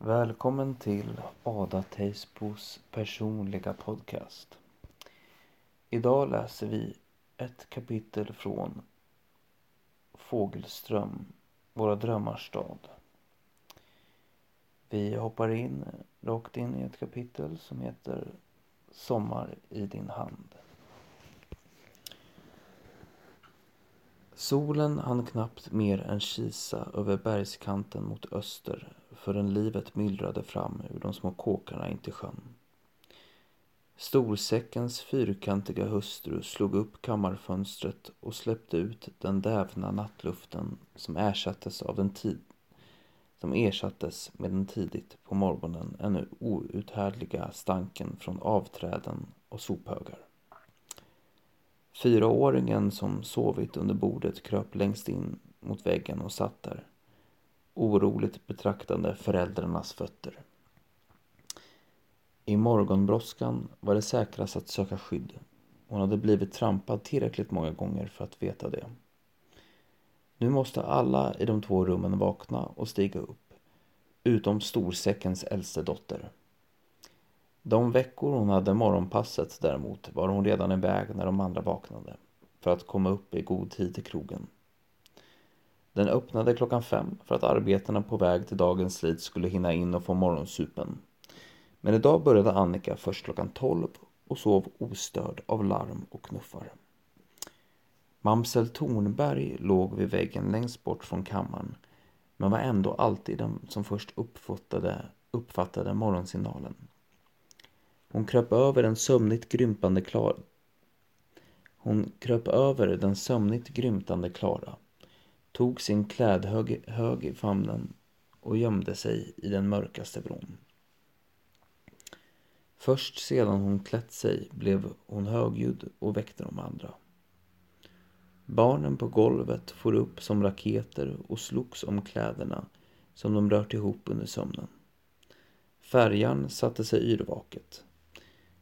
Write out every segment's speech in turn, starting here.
Välkommen till Ada Teisbos personliga podcast. Idag läser vi ett kapitel från Fågelström, Våra drömmars stad. Vi hoppar in rakt in i ett kapitel som heter Sommar i din hand. Solen hann knappt mer än kisa över bergskanten mot öster förrän livet myllrade fram ur de små kåkarna in till sjön. Storsäckens fyrkantiga hustru slog upp kammarfönstret och släppte ut den dävna nattluften som ersattes av den tid som ersattes med den tidigt på morgonen ännu outhärdliga stanken från avträden och sophögar. Fyraåringen som sovit under bordet kröp längst in mot väggen och satt där oroligt betraktande föräldrarnas fötter. I morgonbrådskan var det säkrast att söka skydd. Hon hade blivit trampad tillräckligt många gånger för att veta det. Nu måste alla i de två rummen vakna och stiga upp. Utom storsäckens äldste dotter. De veckor hon hade morgonpasset däremot var hon redan iväg när de andra vaknade. För att komma upp i god tid till krogen. Den öppnade klockan fem för att arbetarna på väg till dagens slit skulle hinna in och få morgonsupen. Men idag började Annika först klockan tolv och sov ostörd av larm och knuffar. Mamsel Tornberg låg vid väggen längst bort från kammaren men var ändå alltid den som först uppfattade, uppfattade morgonsignalen. Hon kröp över den sömnigt grympande Klara. Hon kröp över den sömnigt grymtande Klara tog sin klädhög hög i famnen och gömde sig i den mörkaste vrån. Först sedan hon klätt sig blev hon högljudd och väckte de andra. Barnen på golvet for upp som raketer och slogs om kläderna som de rört ihop under sömnen. Färjan satte sig yrvaket.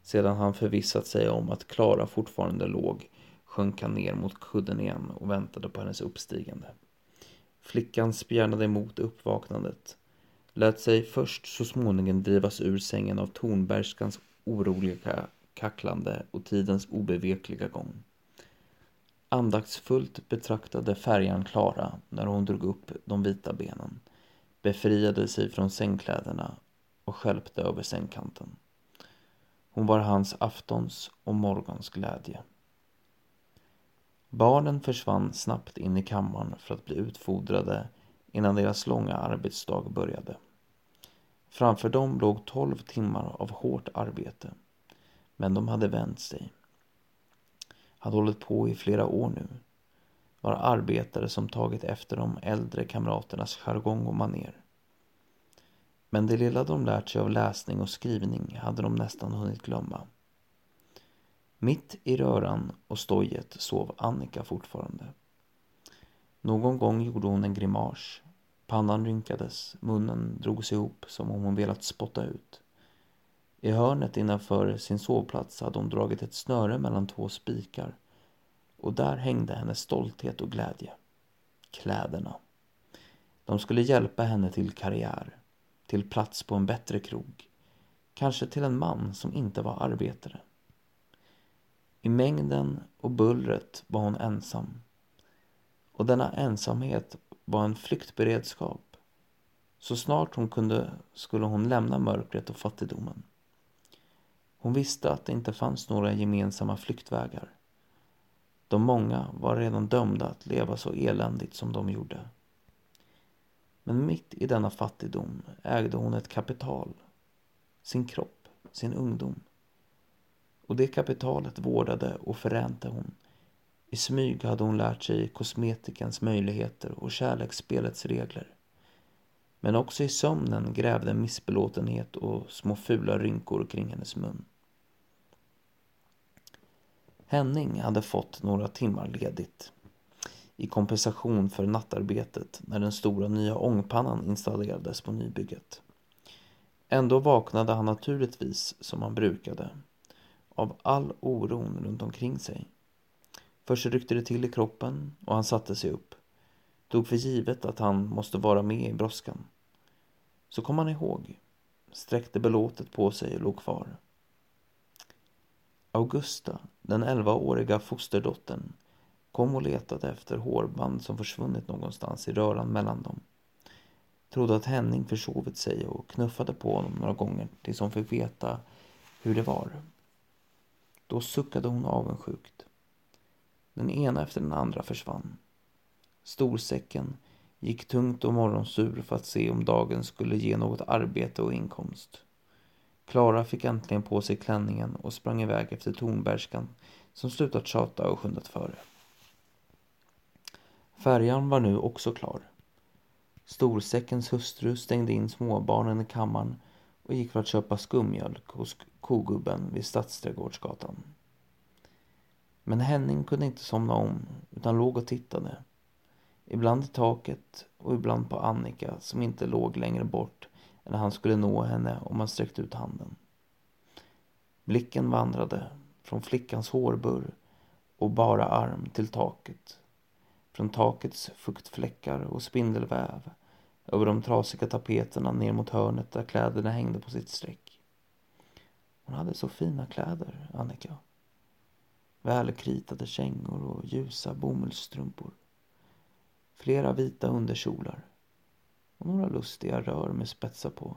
Sedan han förvissat sig om att Klara fortfarande låg sjönk han ner mot kudden igen och väntade på hennes uppstigande. Flickan spjärnade emot uppvaknandet. Lät sig först så småningom drivas ur sängen av Tornbergskans oroliga kacklande och tidens obevekliga gång. Andaktsfullt betraktade färjan Klara när hon drog upp de vita benen, befriade sig från sängkläderna och skälpte över sängkanten. Hon var hans aftons och morgons glädje. Barnen försvann snabbt in i kammaren för att bli utfodrade innan deras långa arbetsdag började. Framför dem låg tolv timmar av hårt arbete. Men de hade vänt sig. Hade hållit på i flera år nu. Var arbetare som tagit efter de äldre kamraternas jargong och maner. Men det lilla de lärt sig av läsning och skrivning hade de nästan hunnit glömma. Mitt i röran och stojet sov Annika fortfarande. Någon gång gjorde hon en grimas. Pannan rynkades, munnen drogs ihop som om hon velat spotta ut. I hörnet innanför sin sovplats hade hon dragit ett snöre mellan två spikar och där hängde hennes stolthet och glädje. Kläderna. De skulle hjälpa henne till karriär, till plats på en bättre krog, kanske till en man som inte var arbetare. I mängden och bullret var hon ensam. Och denna ensamhet var en flyktberedskap. Så snart hon kunde skulle hon lämna mörkret och fattigdomen. Hon visste att det inte fanns några gemensamma flyktvägar. De många var redan dömda att leva så eländigt som de gjorde. Men mitt i denna fattigdom ägde hon ett kapital. Sin kropp, sin ungdom och det kapitalet vårdade och förränte hon. I smyg hade hon lärt sig kosmetikens möjligheter och kärleksspelets regler. Men också i sömnen grävde missbelåtenhet och små fula rynkor kring hennes mun. Henning hade fått några timmar ledigt i kompensation för nattarbetet när den stora nya ångpannan installerades på nybygget. Ändå vaknade han naturligtvis som han brukade av all oron runt omkring sig. Först ryckte det till i kroppen och han satte sig upp. Tog för givet att han måste vara med i brådskan. Så kom han ihåg, sträckte belåtet på sig och låg kvar. Augusta, den elvaåriga fosterdottern, kom och letade efter hårband som försvunnit någonstans i röran mellan dem. Trodde att Henning försovit sig och knuffade på honom några gånger tills hon fick veta hur det var. Då suckade hon avundsjukt. Den ena efter den andra försvann. Storsäcken gick tungt och morgonsur för att se om dagen skulle ge något arbete och inkomst. Klara fick äntligen på sig klänningen och sprang iväg efter Tornbergskan som slutat tjata och skyndat före. Färjan var nu också klar. Storsäckens hustru stängde in småbarnen i kammaren och gick för att köpa skummjölk hos kogubben vid Stadsträdgårdsgatan. Men Henning kunde inte somna om utan låg och tittade. Ibland i taket och ibland på Annika som inte låg längre bort än han skulle nå henne om han sträckte ut handen. Blicken vandrade från flickans hårburr och bara arm till taket. Från takets fuktfläckar och spindelväv över de trasiga tapeterna ner mot hörnet där kläderna hängde på sitt streck. Hon hade så fina kläder, Annika. Välkritade kängor och ljusa bomullsstrumpor. Flera vita underkjolar och några lustiga rör med spetsar på.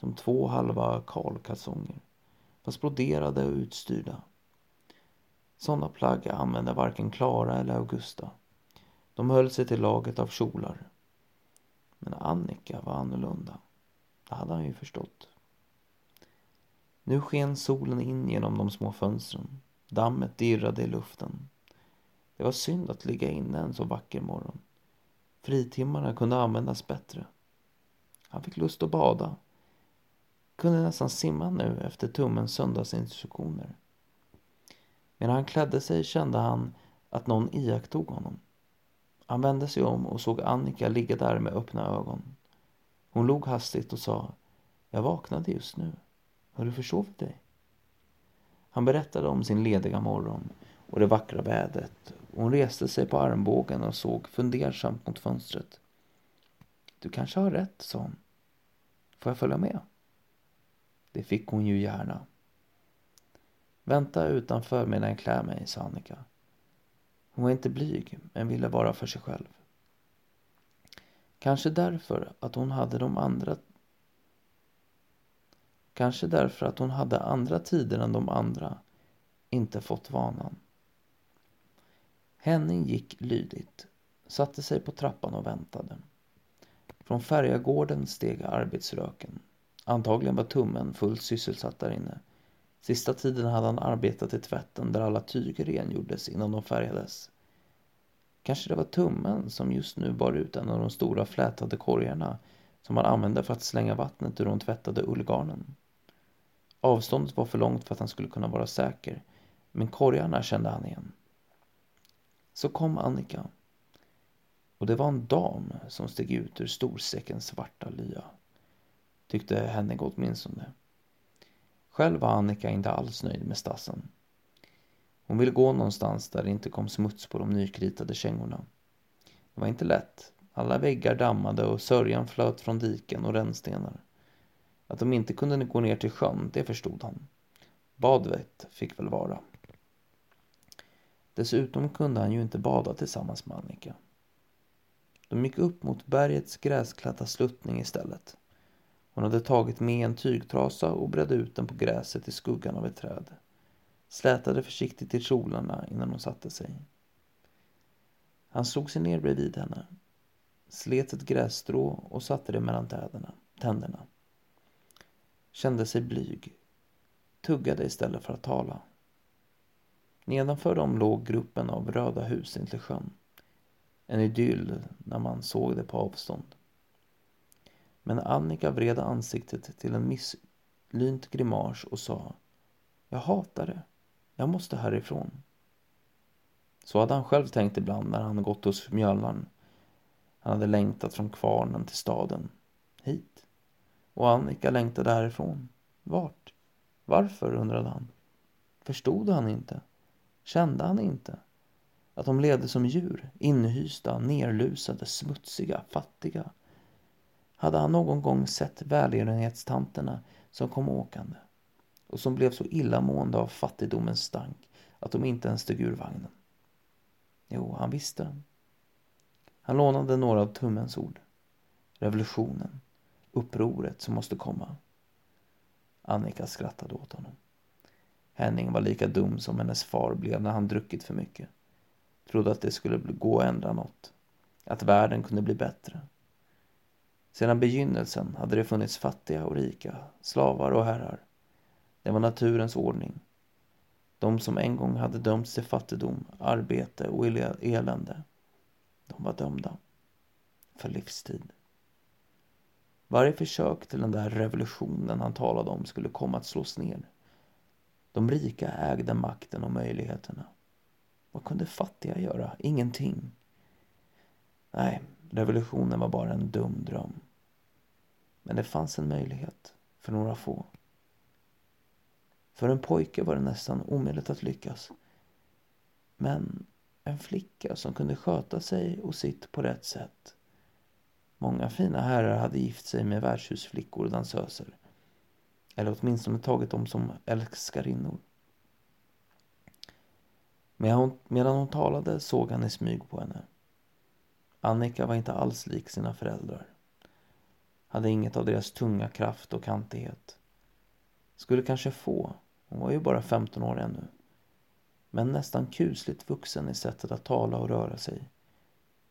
Som två halva kalkalsonger, fast broderade och utstyrda. Sådana plagg använde varken Klara eller Augusta. De höll sig till laget av kjolar. Men Annika var annorlunda. Det hade han ju förstått. Nu sken solen in genom de små fönstren. Dammet dirrade i luften. Det var synd att ligga inne en så vacker morgon. Fritimmarna kunde användas bättre. Han fick lust att bada. Kunde nästan simma nu efter tummens söndagsinstruktioner. Medan han klädde sig kände han att någon iakttog honom. Han vände sig om och såg Annika ligga där med öppna ögon. Hon log hastigt och sa Jag vaknade just nu. Har du försovit dig? Han berättade om sin lediga morgon och det vackra vädret hon reste sig på armbågen och såg fundersamt mot fönstret. Du kanske har rätt, sa hon. Får jag följa med? Det fick hon ju gärna. Vänta utanför medan jag klär mig, sa Annika. Hon var inte blyg, men ville vara för sig själv. Kanske därför att hon hade de andra Kanske därför att hon hade andra tider än de andra inte fått vanan. Henning gick lydigt, satte sig på trappan och väntade. Från färjagården steg arbetsröken. Antagligen var tummen fullt sysselsatt där inne. Sista tiden hade han arbetat i tvätten där alla tyger rengjordes innan de färgades. Kanske det var tummen som just nu bar ut en av de stora flätade korgarna som han använde för att slänga vattnet ur de tvättade ullgarnen. Avståndet var för långt för att han skulle kunna vara säker, men korgarna kände han igen. Så kom Annika. Och det var en dam som steg ut ur storsäckens svarta lya. Tyckte Henning åtminstone. Själv var Annika inte alls nöjd med stassen. Hon ville gå någonstans där det inte kom smuts på de nykritade kängorna. Det var inte lätt. Alla väggar dammade och sörjan flöt från diken och rännstenar. Att de inte kunde gå ner till sjön, det förstod han. Badvett fick väl vara. Dessutom kunde han ju inte bada tillsammans med Annika. De gick upp mot bergets gräsklädda sluttning istället. Hon hade tagit med en tygtrasa och bredde ut den på gräset i skuggan av ett träd. Slätade försiktigt i kjolarna innan hon satte sig. Han slog sig ner bredvid henne, slet ett grässtrå och satte det mellan täderna, tänderna. Kände sig blyg, tuggade istället för att tala. Nedanför dem låg gruppen av röda hus intill sjön. En idyll när man såg det på avstånd. Men Annika vred ansiktet till en misslynt grimas och sa Jag hatar det. Jag måste härifrån. Så hade han själv tänkt ibland när han gått hos mjölnaren. Han hade längtat från kvarnen till staden. Hit. Och Annika längtade härifrån. Vart? Varför, undrade han. Förstod han inte? Kände han inte att de levde som djur, inhysta, nerlusade, smutsiga, fattiga? Hade han någon gång sett välgörenhetstanterna som kom åkande och som blev så illamående av fattigdomens stank att de inte ens steg ur vagnen. Jo, han visste. Han lånade några av tummens ord. Revolutionen, upproret som måste komma. Annika skrattade åt honom. Henning var lika dum som hennes far blev när han druckit för mycket. Trodde att det skulle gå att ändra något. Att världen kunde bli bättre. Sedan begynnelsen hade det funnits fattiga och rika, slavar och herrar. Det var naturens ordning. De som en gång hade dömts till fattigdom, arbete och elände. De var dömda. För livstid. Varje försök till den där revolutionen han talade om skulle komma att slås ner. De rika ägde makten och möjligheterna. Vad kunde fattiga göra? Ingenting. Nej, revolutionen var bara en dum dröm. Men det fanns en möjlighet för några få. För en pojke var det nästan omöjligt att lyckas. Men en flicka som kunde sköta sig och sitt på rätt sätt. Många fina herrar hade gift sig med värdshusflickor och dansöser. Eller åtminstone tagit dem som älskarinnor. Medan hon talade såg han i smyg på henne. Annika var inte alls lik sina föräldrar. Hade inget av deras tunga kraft och kantighet. Skulle kanske få, hon var ju bara 15 år ännu. Men nästan kusligt vuxen i sättet att tala och röra sig.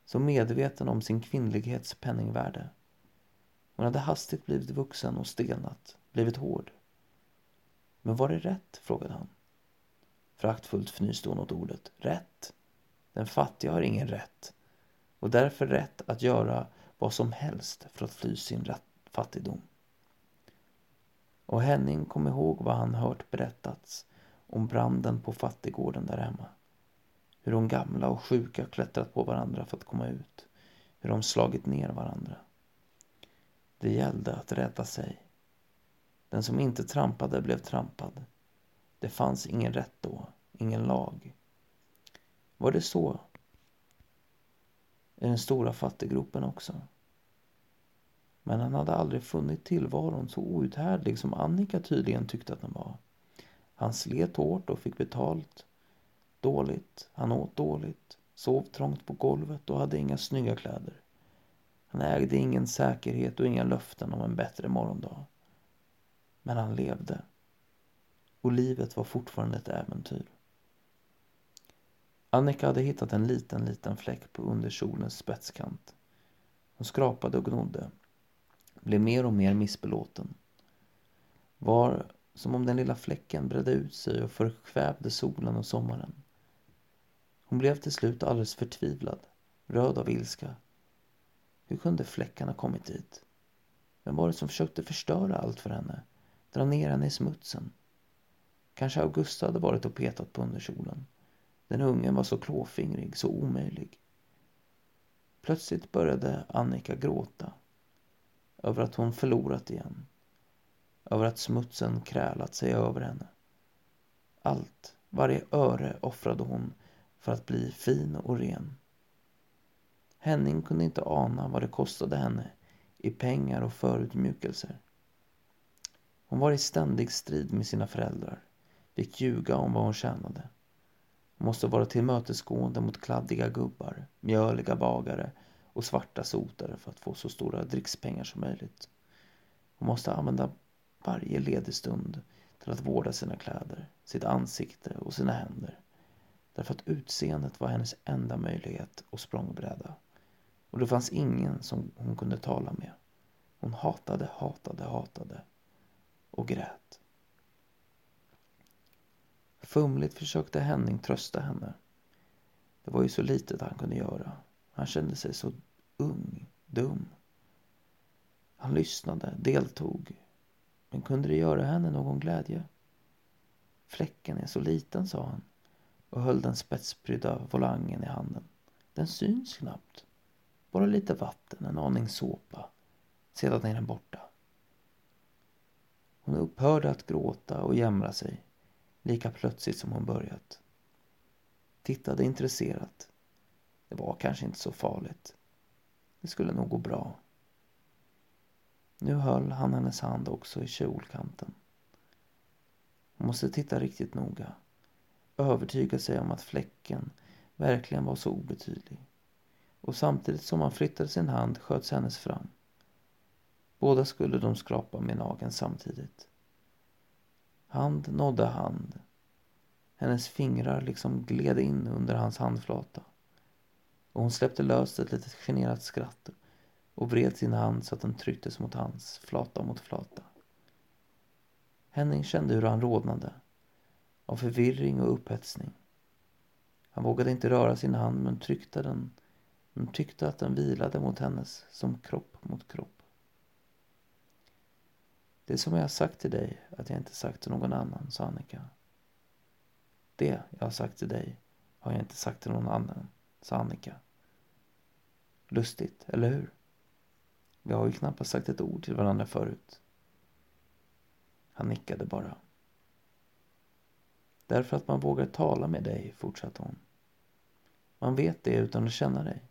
Så medveten om sin kvinnlighets penningvärde. Hon hade hastigt blivit vuxen och stelnat, blivit hård. Men var det rätt? frågade han. Fraktfullt fnyste hon åt ordet. Rätt? Den fattiga har ingen rätt och därför rätt att göra vad som helst för att fly sin fattigdom. Och Henning kom ihåg vad han hört berättats om branden på fattiggården där hemma. Hur de gamla och sjuka klättrat på varandra för att komma ut. Hur de slagit ner varandra. Det gällde att rädda sig. Den som inte trampade blev trampad. Det fanns ingen rätt då, ingen lag. Var det så i den stora fattiggropen också? Men han hade aldrig funnit tillvaron så outhärdlig som Annika tydligen tyckte att den var. Han slet hårt och fick betalt dåligt. Han åt dåligt, sov trångt på golvet och hade inga snygga kläder. Han ägde ingen säkerhet och inga löften om en bättre morgondag. Men han levde. Och livet var fortfarande ett äventyr. Annika hade hittat en liten, liten fläck på underkjolens spetskant. Hon skrapade och gnodde. Blev mer och mer missbelåten. Var som om den lilla fläcken bredde ut sig och förkvävde solen och sommaren. Hon blev till slut alldeles förtvivlad, röd av ilska. Hur kunde fläckarna kommit dit? Vem var det som försökte förstöra allt för henne? Dra ner henne i smutsen? Kanske Augusta hade varit och petat på underkjolen. Den ungen var så klåfingrig, så omöjlig. Plötsligt började Annika gråta. Över att hon förlorat igen. Över att smutsen krälat sig över henne. Allt, varje öre offrade hon för att bli fin och ren. Henning kunde inte ana vad det kostade henne i pengar och förutmjukelser. Hon var i ständig strid med sina föräldrar, fick ljuga om vad hon tjänade. Hon måste vara tillmötesgående mot kladdiga gubbar, mjöliga bagare och svarta sotare för att få så stora drickspengar som möjligt. Hon måste använda varje ledig stund till att vårda sina kläder, sitt ansikte och sina händer. Därför att utseendet var hennes enda möjlighet och språngbräda. Och det fanns ingen som hon kunde tala med. Hon hatade, hatade, hatade och grät. Fumligt försökte Henning trösta henne. Det var ju så litet han kunde göra. Han kände sig så ung, dum. Han lyssnade, deltog. Men kunde det göra henne någon glädje? Fläcken är så liten, sa han och höll den spetsprydda volangen i handen. Den syns knappt. Bara lite vatten, en aning såpa. Sedan är den borta. Hon upphörde att gråta och jämra sig lika plötsligt som hon börjat. Tittade intresserat. Det var kanske inte så farligt. Det skulle nog gå bra. Nu höll han hennes hand också i kjolkanten. Hon måste titta riktigt noga. Övertyga sig om att fläcken verkligen var så obetydlig. Och samtidigt som han flyttade sin hand sköts hennes fram. Båda skulle de skrapa med nageln samtidigt. Hand nådde hand. Hennes fingrar liksom gled in under hans handflata. Och hon släppte löst ett litet generat skratt och vred sin hand så att den trycktes mot hans, flata mot flata. Henning kände hur han rodnade, av förvirring och upphetsning. Han vågade inte röra sin hand men tryckte den, men tyckte att den vilade mot hennes som kropp mot kropp. Det som jag har sagt till dig att jag inte sagt till någon annan, sa Annika. Det jag har sagt till dig har jag inte sagt till någon annan, sa Annika. Lustigt, eller hur? Vi har ju knappast sagt ett ord till varandra förut. Han nickade bara. Därför att man vågar tala med dig, fortsatte hon. Man vet det utan att känna dig.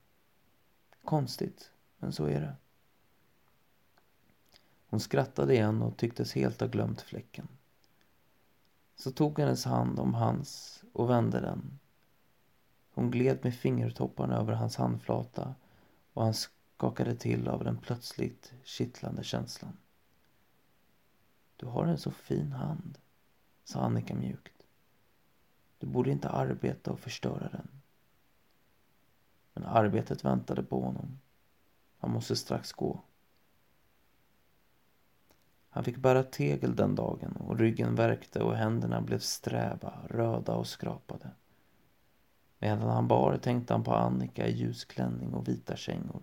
Konstigt, men så är det. Hon skrattade igen och tycktes helt ha glömt fläcken. Så tog hennes hand om hans och vände den. Hon gled med fingertopparna över hans handflata och han skakade till av den plötsligt kittlande känslan. Du har en så fin hand, sa Annika mjukt. Du borde inte arbeta och förstöra den. Men arbetet väntade på honom. Han måste strax gå. Han fick bära tegel den dagen och ryggen värkte och händerna blev sträva, röda och skrapade. Medan han bar tänkte han på Annika i ljus klänning och vita kängor.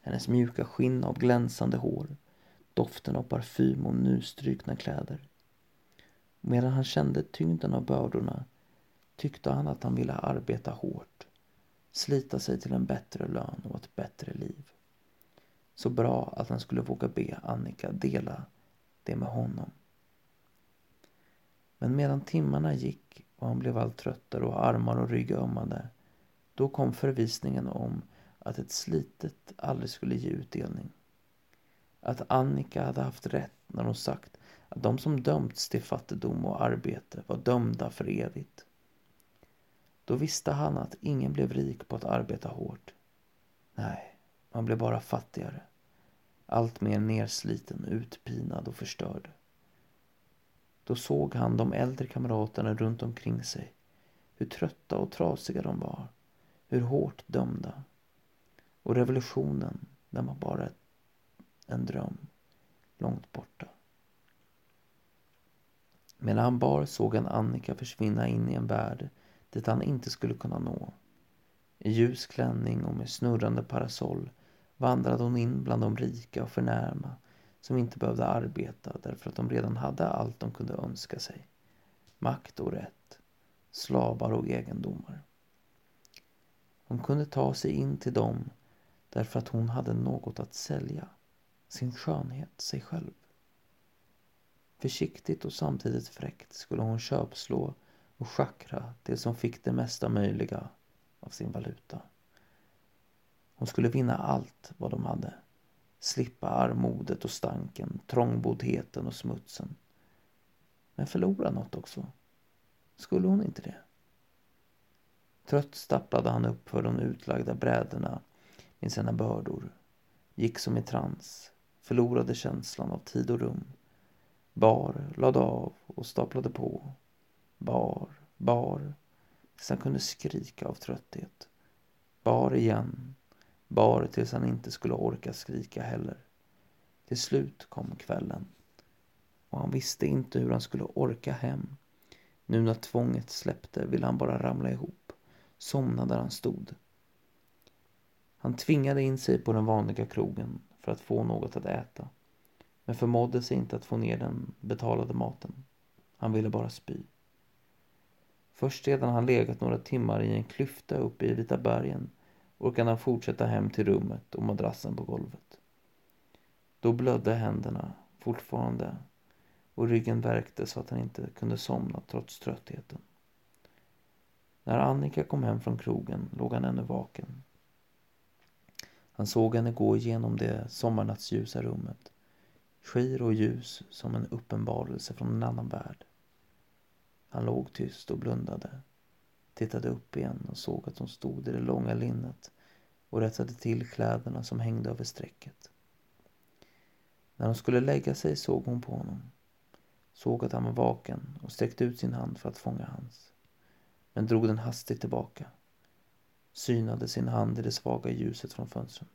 Hennes mjuka skinn av glänsande hår, doften av parfym och nystrukna kläder. Medan han kände tyngden av bördorna tyckte han att han ville arbeta hårt, slita sig till en bättre lön och ett bättre liv. Så bra att han skulle våga be Annika dela det med honom. Men medan timmarna gick och han blev allt tröttare och armar och rygg ömmade, då kom förvisningen om att ett slitet aldrig skulle ge utdelning. Att Annika hade haft rätt när hon sagt att de som dömts till fattigdom och arbete var dömda för evigt. Då visste han att ingen blev rik på att arbeta hårt. Nej, man blev bara fattigare. Allt mer nersliten, utpinad och förstörd. Då såg han de äldre kamraterna runt omkring sig. Hur trötta och trasiga de var. Hur hårt dömda. Och revolutionen, den var bara en dröm. Långt borta. Medan han bar såg han Annika försvinna in i en värld dit han inte skulle kunna nå. I ljus klänning och med snurrande parasoll vandrade hon in bland de rika och förnärma som inte behövde arbeta därför att de redan hade allt de kunde önska sig. Makt och rätt, slavar och egendomar. Hon kunde ta sig in till dem därför att hon hade något att sälja. Sin skönhet, sig själv. Försiktigt och samtidigt fräckt skulle hon köpslå och schackra det som fick det mesta möjliga av sin valuta. Hon skulle vinna allt vad de hade. Slippa armodet och stanken, trångboddheten och smutsen. Men förlora något också. Skulle hon inte det? Trött stapplade han upp för de utlagda brädorna med sina bördor. Gick som i trans, förlorade känslan av tid och rum. Bar, lade av och staplade på. Bar, bar, tills han kunde skrika av trötthet. Bar igen, bar tills han inte skulle orka skrika heller. Till slut kom kvällen. Och han visste inte hur han skulle orka hem. Nu när tvånget släppte ville han bara ramla ihop. Somna där han stod. Han tvingade in sig på den vanliga krogen för att få något att äta. Men förmådde sig inte att få ner den betalade maten. Han ville bara spy. Först sedan han legat några timmar i en klyfta uppe i Vita bergen orkade han fortsätta hem till rummet och madrassen på golvet. Då blödde händerna fortfarande och ryggen värkte så att han inte kunde somna trots tröttheten. När Annika kom hem från krogen låg han ännu vaken. Han såg henne gå igenom det sommarnattsljusa rummet. Skir och ljus som en uppenbarelse från en annan värld. Han låg tyst och blundade. Tittade upp igen och såg att hon stod i det långa linnet och rättade till kläderna som hängde över strecket. När hon skulle lägga sig såg hon på honom. Såg att han var vaken och sträckte ut sin hand för att fånga hans. Men drog den hastigt tillbaka. Synade sin hand i det svaga ljuset från fönstren.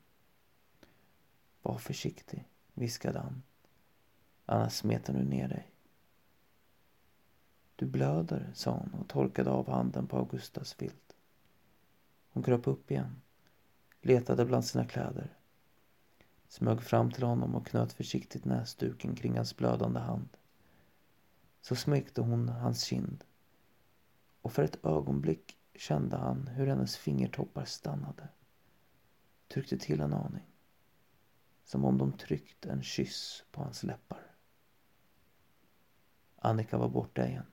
Var försiktig, viskade han. Annars smetar du ner dig. Du blöder, sa hon och torkade av handen på Augustas filt. Hon kröp upp igen, letade bland sina kläder, smög fram till honom och knöt försiktigt näsduken kring hans blödande hand. Så smekte hon hans kind och för ett ögonblick kände han hur hennes fingertoppar stannade, tryckte till en aning, som om de tryckt en kyss på hans läppar. Annika var borta igen.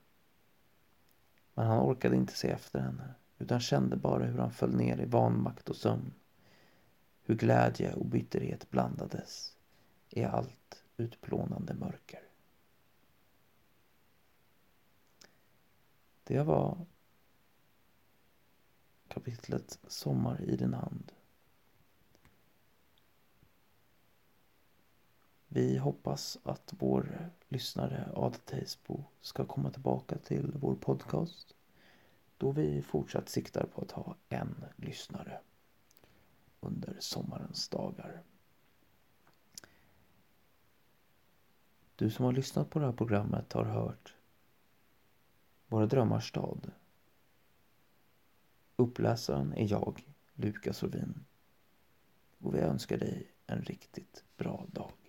Men han orkade inte se efter henne utan kände bara hur han föll ner i vanmakt och sömn. Hur glädje och bitterhet blandades i allt utplånande mörker. Det var kapitlet Sommar i din hand. Vi hoppas att vår lyssnare Ada Teisbo ska komma tillbaka till vår podcast då vi fortsatt siktar på att ha en lyssnare under sommarens dagar. Du som har lyssnat på det här programmet har hört Våra drömmars stad. Uppläsaren är jag, Lukas Ovin. Och vi önskar dig en riktigt bra dag.